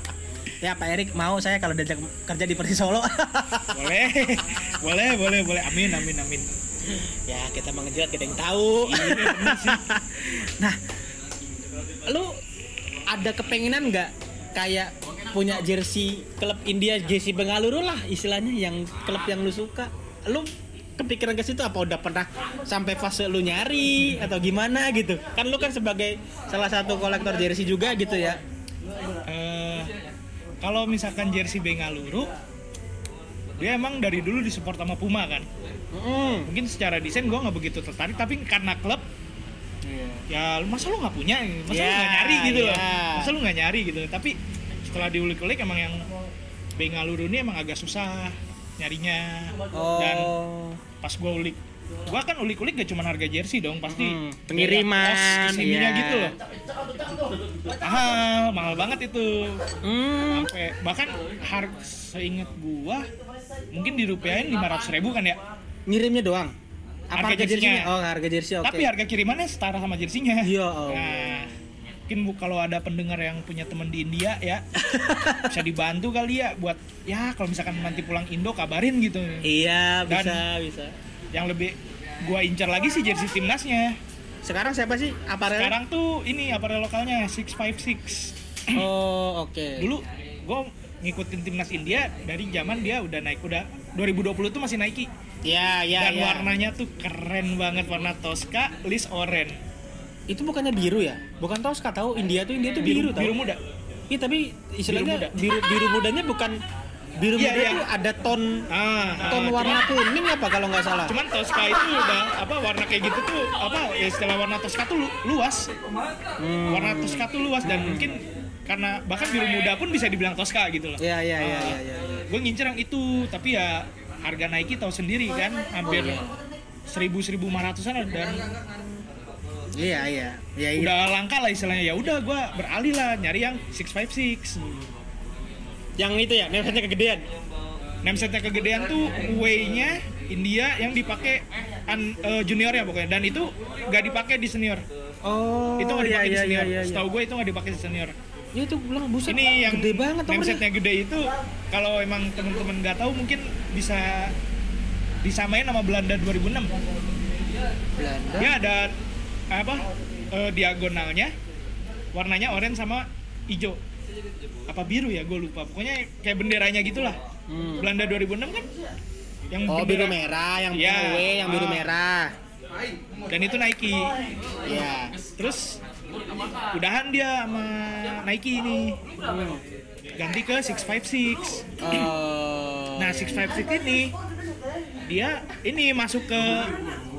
Speaker 1: ya Pak Erik mau saya kalau diajak kerja di Persis Solo.
Speaker 2: boleh boleh boleh boleh amin amin amin
Speaker 1: ya kita mengejilat kita yang tahu.
Speaker 2: Iya,
Speaker 1: nah, lu ada kepengenan nggak kayak punya jersey klub India jersey Bengaluru lah istilahnya yang klub yang lu suka? Lu kepikiran ke situ apa? Udah pernah sampai fase lu nyari atau gimana gitu? Kan lu kan sebagai salah satu kolektor jersey juga gitu ya.
Speaker 2: Eh, kalau misalkan jersey Bengaluru dia emang dari dulu disupport sama Puma kan?
Speaker 1: Mm.
Speaker 2: mungkin secara desain gue nggak begitu tertarik tapi karena klub ya masa lu nggak punya? Masa lu
Speaker 1: Ya,
Speaker 2: nggak nyari gitu loh?
Speaker 1: ya.
Speaker 2: masa lu nggak nyari gitu? Tapi setelah diulik-ulik emang yang Bengaluru ini emang agak susah nyarinya. Dan
Speaker 1: oh
Speaker 2: pas gue ulik gua kan ulik-ulik gak cuma harga jersey dong pasti
Speaker 1: Hmm, pengiriman, iya.
Speaker 2: gitu loh. Mahal mahal banget itu.
Speaker 1: Hmm.
Speaker 2: sampai bahkan harga seingat gua mungkin dirupiahin lima ratus ribu kan ya?
Speaker 1: Ngirimnya doang apa
Speaker 2: Harga jersey-nya.
Speaker 1: oh harga jersey oke.
Speaker 2: Tapi harga kirimannya setara sama jersinya
Speaker 1: Iya, Allah.
Speaker 2: nah mungkin bu kalau ada pendengar yang punya temen di India ya bisa dibantu kali ya buat ya kalau misalkan nanti pulang Indo kabarin gitu.
Speaker 1: Iya
Speaker 2: Dan-
Speaker 1: bisa bisa.
Speaker 2: yang lebih gua incar lagi sih jersey timnasnya.
Speaker 1: Sekarang siapa sih? Aparel?
Speaker 2: Sekarang tuh ini aparel lokalnya 656
Speaker 1: oh oke.
Speaker 2: Dulu gue ngikutin timnas India dari zaman dia udah naik udah 2020 tuh masih Nike
Speaker 1: ya ya
Speaker 2: dan
Speaker 1: ya.
Speaker 2: warnanya tuh keren banget warna Tosca list orange.
Speaker 1: Itu bukannya biru ya? Bukan Tosca tahu? India tuh India tuh biru,
Speaker 2: biru,
Speaker 1: tahu?
Speaker 2: biru muda.
Speaker 1: Iya tapi istilahnya
Speaker 2: Biru muda.
Speaker 1: biru biru mudanya bukan biru
Speaker 2: Iya,
Speaker 1: muda
Speaker 2: iya.
Speaker 1: tuh ada ton
Speaker 2: Ah,
Speaker 1: ton
Speaker 2: ah,
Speaker 1: warna kuning apa kalau nggak salah?
Speaker 2: cuman Tosca itu udah apa warna kayak gitu tuh apa ya istilah warna Tosca tuh lu- luas.
Speaker 1: Hmm.
Speaker 2: warna Tosca tuh luas dan mungkin karena bahkan biru muda pun bisa dibilang Tosca gitu loh.
Speaker 1: Iya iya iya iya iya.
Speaker 2: gue ngincer yang itu tapi ya harga Nike tahu sendiri kan hampir
Speaker 1: iya.
Speaker 2: seribu seribu lima ratusan dan
Speaker 1: Iya iya. Iya iya.
Speaker 2: udah langka lah istilahnya ya udah gue beralih lah nyari yang 656
Speaker 1: Yang itu ya, namanya kegedean.
Speaker 2: Namesetnya kegedean tuh way-nya India yang dipakai an, eh, junior ya pokoknya dan itu gak dipakai di senior
Speaker 1: Oh.
Speaker 2: itu
Speaker 1: iya,
Speaker 2: dipakai di
Speaker 1: iya,
Speaker 2: senior
Speaker 1: iya, iya.
Speaker 2: setahu gue itu nggak dipakai di senior
Speaker 1: Ya itu bilang buset.
Speaker 2: ini yang
Speaker 1: gede banget
Speaker 2: namesetnya gede itu kalau emang temen-temen nggak tahu mungkin bisa disamain sama Belanda 2006
Speaker 1: Belanda.
Speaker 2: dia ada apa eh, diagonalnya warnanya oranye sama hijau apa biru ya gue lupa pokoknya kayak benderanya gitulah
Speaker 1: Hmm.
Speaker 2: Belanda 2006 kan yang
Speaker 1: Oh,
Speaker 2: bendera-
Speaker 1: biru merah, yang. W, yang biru
Speaker 2: Ah.
Speaker 1: merah.
Speaker 2: dan itu Nike
Speaker 1: Iya.
Speaker 2: terus udahan dia sama Nike ini ganti ke 656
Speaker 1: Oh.
Speaker 2: Nah, 656 ini dia ini masuk ke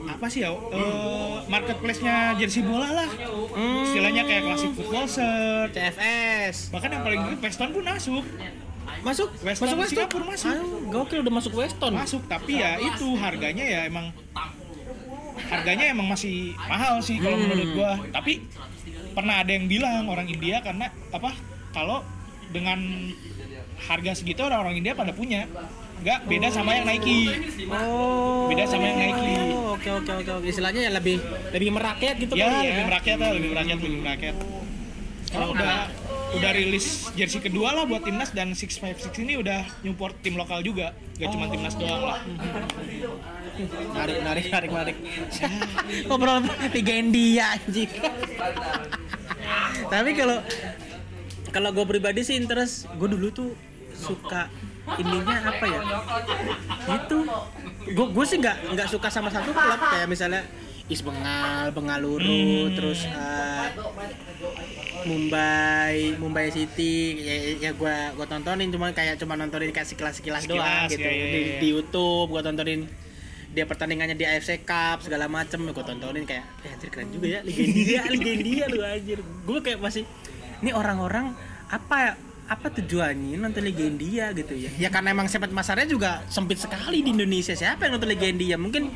Speaker 2: apa sih ya? eh, marketplace-nya jersey bola lah.
Speaker 1: Hmm.
Speaker 2: Istilahnya kayak classic football shirt.
Speaker 1: CFS.
Speaker 2: Bahkan yang paling gede Weston pun masuk.
Speaker 1: Masuk,
Speaker 2: Weston
Speaker 1: masuk Weston.
Speaker 2: Singapura masuk.
Speaker 1: Gokil udah masuk Weston.
Speaker 2: Masuk, tapi ya itu harganya ya emang harganya emang masih mahal sih kalau
Speaker 1: Hmm.
Speaker 2: menurut gua. Tapi pernah ada yang bilang orang India karena apa? Kalau dengan harga segitu orang-orang India pada punya. Nggak beda sama yang Nike.
Speaker 1: Oh.
Speaker 2: Beda sama yang Nike.
Speaker 1: Oh, Oke oke oke. Istilahnya ya lebih lebih merakyat gitu
Speaker 2: ya,
Speaker 1: kali
Speaker 2: lebih merakyat lah, lebih merakyat, lebih merakyat. Kalau udah udah rilis jersey kedua lah buat timnas dan 656 ini udah nyupport tim lokal juga, gak cuma timnas doang lah.
Speaker 1: Narik narik narik narik. Ngobrol Liga India anjing. Tapi kalau kalau gue pribadi sih interest gue dulu tuh suka ininya apa ya itu gue gue sih nggak nggak suka sama satu klub kayak misalnya East Bengal Bengaluru
Speaker 2: Hmm.
Speaker 1: terus eh, Mumbai Mumbai City ya, ya gue gue tontonin cuma kayak cuma nontonin kayak sekilas sekilas doang gitu
Speaker 2: ya, ya,
Speaker 1: di,
Speaker 2: ya.
Speaker 1: di YouTube gue tontonin dia pertandingannya di AFC Cup segala macem gue tontonin kayak eh anjir keren juga ya Liga India Liga India lu anjir. Gue kayak masih ini orang-orang apa apa tujuannya nonton Liga India gitu ya. Ya karena emang sepet masarnya juga sempit sekali di Indonesia. Siapa yang nonton Liga India mungkin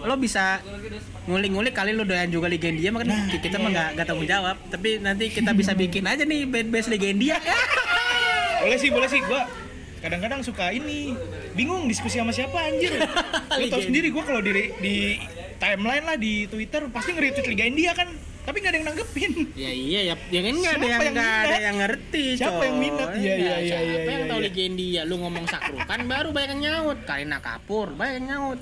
Speaker 1: lo bisa ngulik-ngulik kali lo doyan juga Liga India makanya kita mah nggak tanggung jawab. Tapi nanti kita bisa bikin aja nih band-band Liga India
Speaker 2: Boleh sih, boleh sih, gua kadang-kadang suka ini bingung diskusi sama siapa anjir. Lu tau sendiri gua kalau di di timeline lah di Twitter pasti nge-retweet Liga India kan, tapi nggak ada yang nanggepin.
Speaker 1: Ya iya ya, yang ini nggak ada yang
Speaker 2: yang
Speaker 1: nggak ada yang ngerti.
Speaker 2: Siapa yang minat? Iya, iya, iya,
Speaker 1: Siapa
Speaker 2: iya,
Speaker 1: yang
Speaker 2: iya,
Speaker 1: tahu
Speaker 2: iya.
Speaker 1: Liga India? Lu ngomong sakrukan baru banyak yang nyaut. Karina Kapur banyak yang nyaut.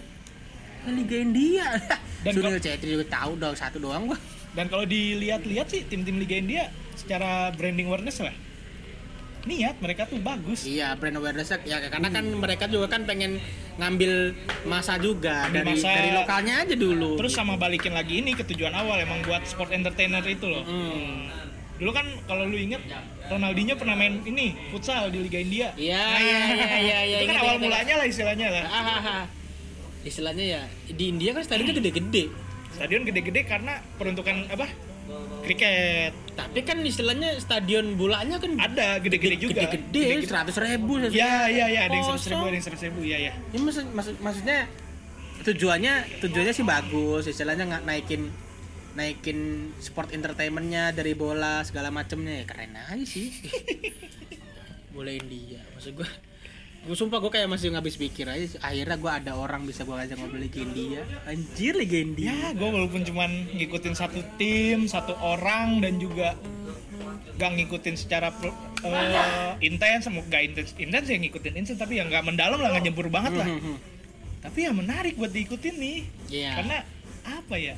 Speaker 1: Ini Liga India.
Speaker 2: Dan
Speaker 1: Sunil Chetri juga tahu dong satu doang gua.
Speaker 2: Dan kalau dilihat-lihat sih tim-tim Liga India secara branding awareness lah. Niat mereka tuh bagus.
Speaker 1: Iya, brand awareness ya karena kan mereka juga kan pengen ngambil masa juga
Speaker 2: Ambil
Speaker 1: dari
Speaker 2: masa.
Speaker 1: dari lokalnya aja dulu.
Speaker 2: Terus sama balikin lagi ini ke tujuan awal emang buat sport entertainer itu loh.
Speaker 1: Hmm.
Speaker 2: Dulu kan kalau lu inget Ronaldinho pernah main ini futsal di Liga India.
Speaker 1: Iya, iya, iya, iya, iya.
Speaker 2: Itu kan awal mulanya lah istilahnya lah.
Speaker 1: Ah, ah, ah. Istilahnya ya di India kan stadionnya gede-gede.
Speaker 2: Stadion gede-gede karena peruntukan apa? Kriket.
Speaker 1: Tapi kan istilahnya stadion bolanya kan
Speaker 2: Ada gede-gede juga.
Speaker 1: Gede-gede, seratus ribu.
Speaker 2: Ya, ya, ya, ada yang seratus ribu, ada yang seratus ribu, ya, ya.
Speaker 1: Ya, maksud, maksud, maksudnya tujuannya tujuannya sih bagus, istilahnya nggak naikin naikin sport entertainmentnya dari bola segala macemnya ya keren aja sih. Bola India, maksud gua gue sumpah gue kayak masih ngabis pikir aja akhirnya gue ada orang bisa gue ngajak ngobrol Liga India anjir India
Speaker 2: Ya, gue walaupun cuman ngikutin satu tim, satu orang dan juga gak ngikutin secara eh, intens, gak intens, intens ya ngikutin intens tapi ya nggak mendalam lah, nggak nyebur banget lah.
Speaker 1: Mhm.
Speaker 2: Tapi ya menarik buat diikutin nih,
Speaker 1: Iya.
Speaker 2: karena apa ya?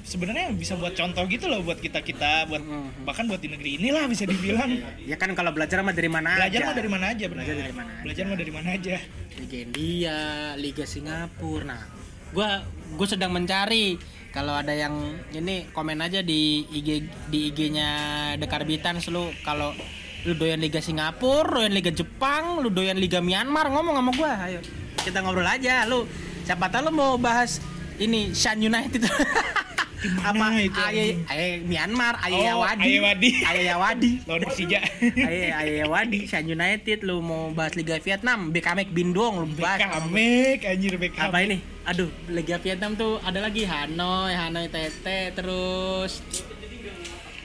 Speaker 2: Sebenarnya bisa buat contoh gitu loh buat kita kita, buat
Speaker 1: Mhm.
Speaker 2: bahkan buat di negeri inilah bisa dibilang.
Speaker 1: ya kan kalau belajar mah dari mana
Speaker 2: Belajar
Speaker 1: aja
Speaker 2: mah dari mana aja, benar.
Speaker 1: Belajar dari mana aja.
Speaker 2: Belajar mah dari mana aja.
Speaker 1: Liga India, Liga Singapura. Nah, gua gue sedang mencari kalau ada yang ini komen aja di IG di IG-nya Dekarbitan lu kalau lu doyan Liga Singapura, doyan Liga Jepang, lu doyan Liga Myanmar, ngomong sama gua. Ayo, kita ngobrol aja. Lu siapa tahu lu mau bahas ini Shan United. apa
Speaker 2: itu,
Speaker 1: Aye, Aye Myanmar, Aye
Speaker 2: Oh,
Speaker 1: Yawadi.
Speaker 2: Ayewadi.
Speaker 1: Aye Yawadi.
Speaker 2: lawan Persija
Speaker 1: Aye Aye Yawadi, Shan United, lu mau bahas Liga Vietnam, Bekamek Bindong lu bahas.
Speaker 2: Bekamek anjir Beckham
Speaker 1: Apa ini? Aduh, Liga Vietnam tuh ada lagi Hanoi, Hanoi Tete, terus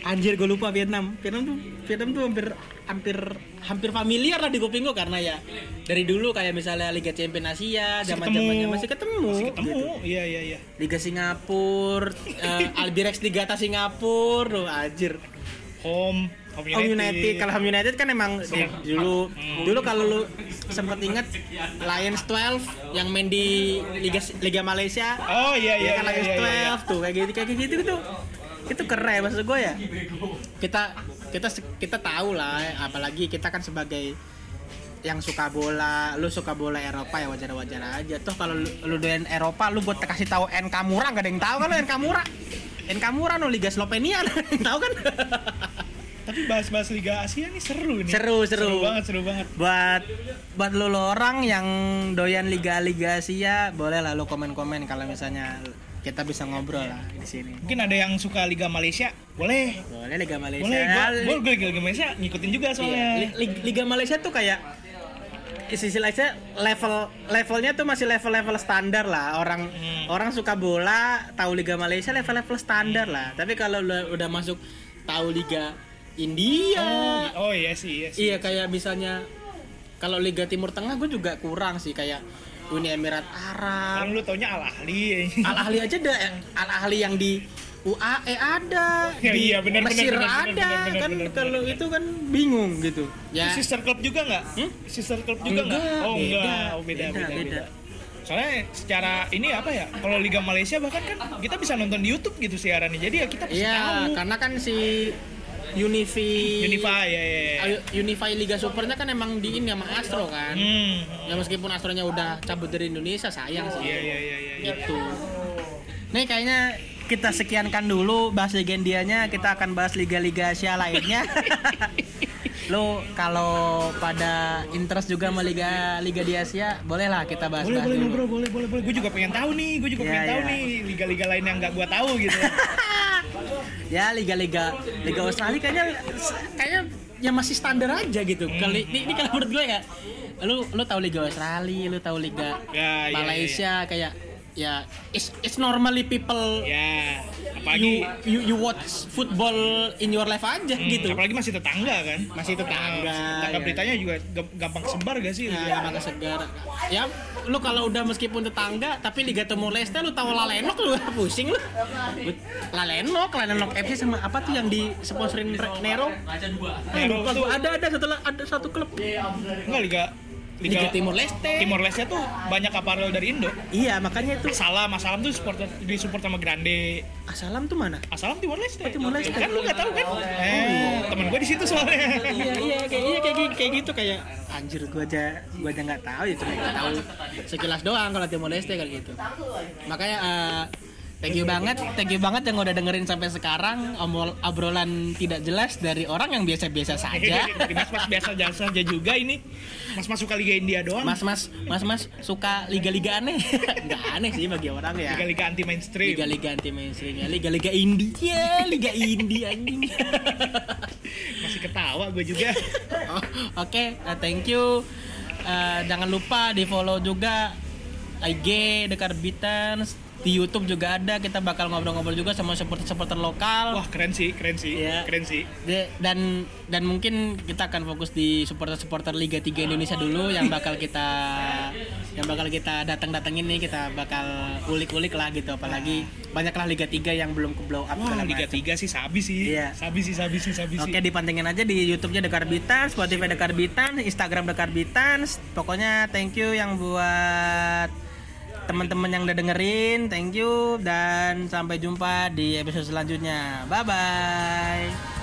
Speaker 1: Anjir gue lupa Vietnam. Vietnam tuh Vietnam tuh hampir hampir hampir familiar lah di kuping gue karena ya dari dulu kayak misalnya Liga Champion Asia, zaman zamannya masih ketemu.
Speaker 2: masih ketemu
Speaker 1: gitu.
Speaker 2: iya iya iya
Speaker 1: Liga Singapura, eh, Albirex Liga atas Singapura, tuh anjir.
Speaker 2: home home
Speaker 1: Home
Speaker 2: United,
Speaker 1: United, kalau Home United kan emang di- dulu dulu kalau lu sempet inget Lions 12 yang main di Liga Liga Malaysia
Speaker 2: oh iya iya
Speaker 1: ya kan
Speaker 2: iya,
Speaker 1: Lions
Speaker 2: iya, iya.
Speaker 1: 12 tuh kayak gitu kayak gitu tuh itu keren maksud gue ya kita kita kita tahu lah apalagi kita kan sebagai yang suka bola, lu suka bola Eropa ya wajar-wajar aja. Tuh kalau lu, lu doyan Eropa, lu buat kasih tahu NK Mura gak ada yang tahu kan lu NK Mura. NK Mura no Liga Slovenia, ada yang tahu kan?
Speaker 2: tapi bahas-bahas Liga Asia nih seru nih
Speaker 1: Seru, seru.
Speaker 2: banget seru banget
Speaker 1: buat buat lu, lu orang yang doyan liga-liga Asia boleh lah lu komen-komen kalau misalnya kita bisa ngobrol lah di sini.
Speaker 2: Mungkin ada yang suka Liga Malaysia? Boleh.
Speaker 1: Boleh liga Malaysia.
Speaker 2: Boleh gua,
Speaker 1: Li-
Speaker 2: gua, gua Liga, Liga Malaysia ngikutin juga
Speaker 1: iya,
Speaker 2: soalnya.
Speaker 1: li- liga Malaysia tuh kayak istilahnya level levelnya tuh masih level-level standar lah. Orang
Speaker 2: Hmm.
Speaker 1: orang suka bola tahu liga Malaysia level-level standar lah. Tapi kalau udah masuk tahu liga India.
Speaker 2: Oh, oh iya sih iya sih.
Speaker 1: Iya kayak misalnya kalau Liga Timur Tengah gue juga kurang sih. Kayak Uni Emirat
Speaker 2: kalau
Speaker 1: Arab.
Speaker 2: lu taunya Al Ahli
Speaker 1: Al Ahli aja ada Al Ahli yang di UAE ada,
Speaker 2: Ya,
Speaker 1: di
Speaker 2: iya, benar,
Speaker 1: Mesir
Speaker 2: benar, benar,
Speaker 1: ada kan
Speaker 2: benar,
Speaker 1: kalau
Speaker 2: benar.
Speaker 1: itu kan bingung gitu. Ya.
Speaker 2: sister club juga nggak
Speaker 1: Hmm?
Speaker 2: sister club juga nggak oh
Speaker 1: beda,
Speaker 2: enggak oh beda beda, beda. soalnya secara ini apa ya kalau Liga Malaysia bahkan kan kita bisa nonton di YouTube gitu siarannya jadi ya kita bisa
Speaker 1: Iya,
Speaker 2: tahu
Speaker 1: karena kan si Unifi
Speaker 2: Unify ya ya, ya.
Speaker 1: Unify Liga Supernya kan emang di ini sama Astro kan.
Speaker 2: hmm
Speaker 1: Ya meskipun Astronya udah cabut dari Indonesia sayang sih.
Speaker 2: iya iya iya iya iya.
Speaker 1: gitu. Nih kayaknya kita sekiankan dulu bahas legendianya, kita akan bahas liga-liga Asia lainnya. Lo kalau pada interest juga sama liga liga di Asia, bolehlah kita bahas
Speaker 2: boleh boleh ngobrol boleh boleh boleh gue juga pengen tahu nih gue juga
Speaker 1: Iya,
Speaker 2: pengen tahu
Speaker 1: iya.
Speaker 2: nih liga-liga lain yang nggak gue tahu gitu
Speaker 1: ya liga-liga liga Australia kayaknya kayaknya ya masih standar aja gitu.
Speaker 2: Hmm.
Speaker 1: Kali ini, ini kalau menurut gue ya, lu lu tahu liga Australia, lu tahu liga
Speaker 2: Ya, iya,
Speaker 1: Malaysia kayak ya it's, it's normally people
Speaker 2: ya
Speaker 1: you,
Speaker 2: apalagi
Speaker 1: you you watch football in your life aja
Speaker 2: Hmm,
Speaker 1: gitu.
Speaker 2: apalagi masih tetangga kan
Speaker 1: Masih tetangga,
Speaker 2: tangga
Speaker 1: ya.
Speaker 2: beritanya juga gam- gampang sebar gak sih
Speaker 1: Ya, emang segar. Ya, lu kalau udah meskipun tetangga, tapi Liga Timur Leste lu tahu Lalenok lu pusing lu. Lalenok, Lalenok FC sama apa tuh yang di sponsorin Nero?
Speaker 2: Nero tuh-
Speaker 1: gua ada ada satu ada satu klub
Speaker 2: enggak liga
Speaker 1: Liga Timur Leste.
Speaker 2: Timor Leste tuh banyak aparel dari Indo
Speaker 1: Iya, makanya itu
Speaker 2: Asalam, Asalam tuh supporter di support sama Grande.
Speaker 1: Asalam tuh mana?
Speaker 2: Asalam Timor Leste.
Speaker 1: Oh, Timor Leste.
Speaker 2: Kan lu nggak tahu kan? Eh, temen gue di situ soalnya.
Speaker 1: iya iya kayak iya kayak gi- kayak gitu kayak anjir gua aja gua aja nggak tahu ya cuma tahu sekilas doang kalau Timor Leste kayak gitu makanya eh, thank you banget thank you banget yang udah dengerin sampai sekarang omol obrolan tidak jelas dari orang yang biasa-biasa saja
Speaker 2: mas-mas biasa jasa aja juga ini. Mas-mas suka Liga India doang.
Speaker 1: mas-mas mas-mas suka liga-liga aneh nggak aneh sih bagi orang ya
Speaker 2: Liga-liga anti mainstream.
Speaker 1: liga-liga anti mainstream ya liga-liga indie ya liga indie anjing
Speaker 2: Masih ketawa gue juga.
Speaker 1: Oh, Oke, uh, thank you. Uh, jangan lupa di follow juga IG The Carbitans. Di YouTube juga ada. Kita bakal ngobrol-ngobrol juga sama supporter-supporter lokal.
Speaker 2: Wah, keren sih, keren sih.
Speaker 1: Iya.
Speaker 2: Keren sih.
Speaker 1: De- dan dan mungkin kita akan fokus di supporter-supporter Liga 3 Indonesia dulu yang bakal kita yang bakal kita datang-datangin nih kita bakal ulik-ulik lah gitu apalagi banyaklah Liga 3 yang belum ke blow up
Speaker 2: Wah, Liga
Speaker 1: macam.
Speaker 2: 3 sih sabi sih.
Speaker 1: Iya.
Speaker 2: Sabi sih, sabi sih, sabi sih.
Speaker 1: Oke dipantengin aja di YouTube-nya The Carbitan, Spotify The Carbitan, Instagram The Carbitan. Pokoknya thank you yang buat teman-teman yang udah dengerin, thank you dan sampai jumpa di episode selanjutnya. Bye bye.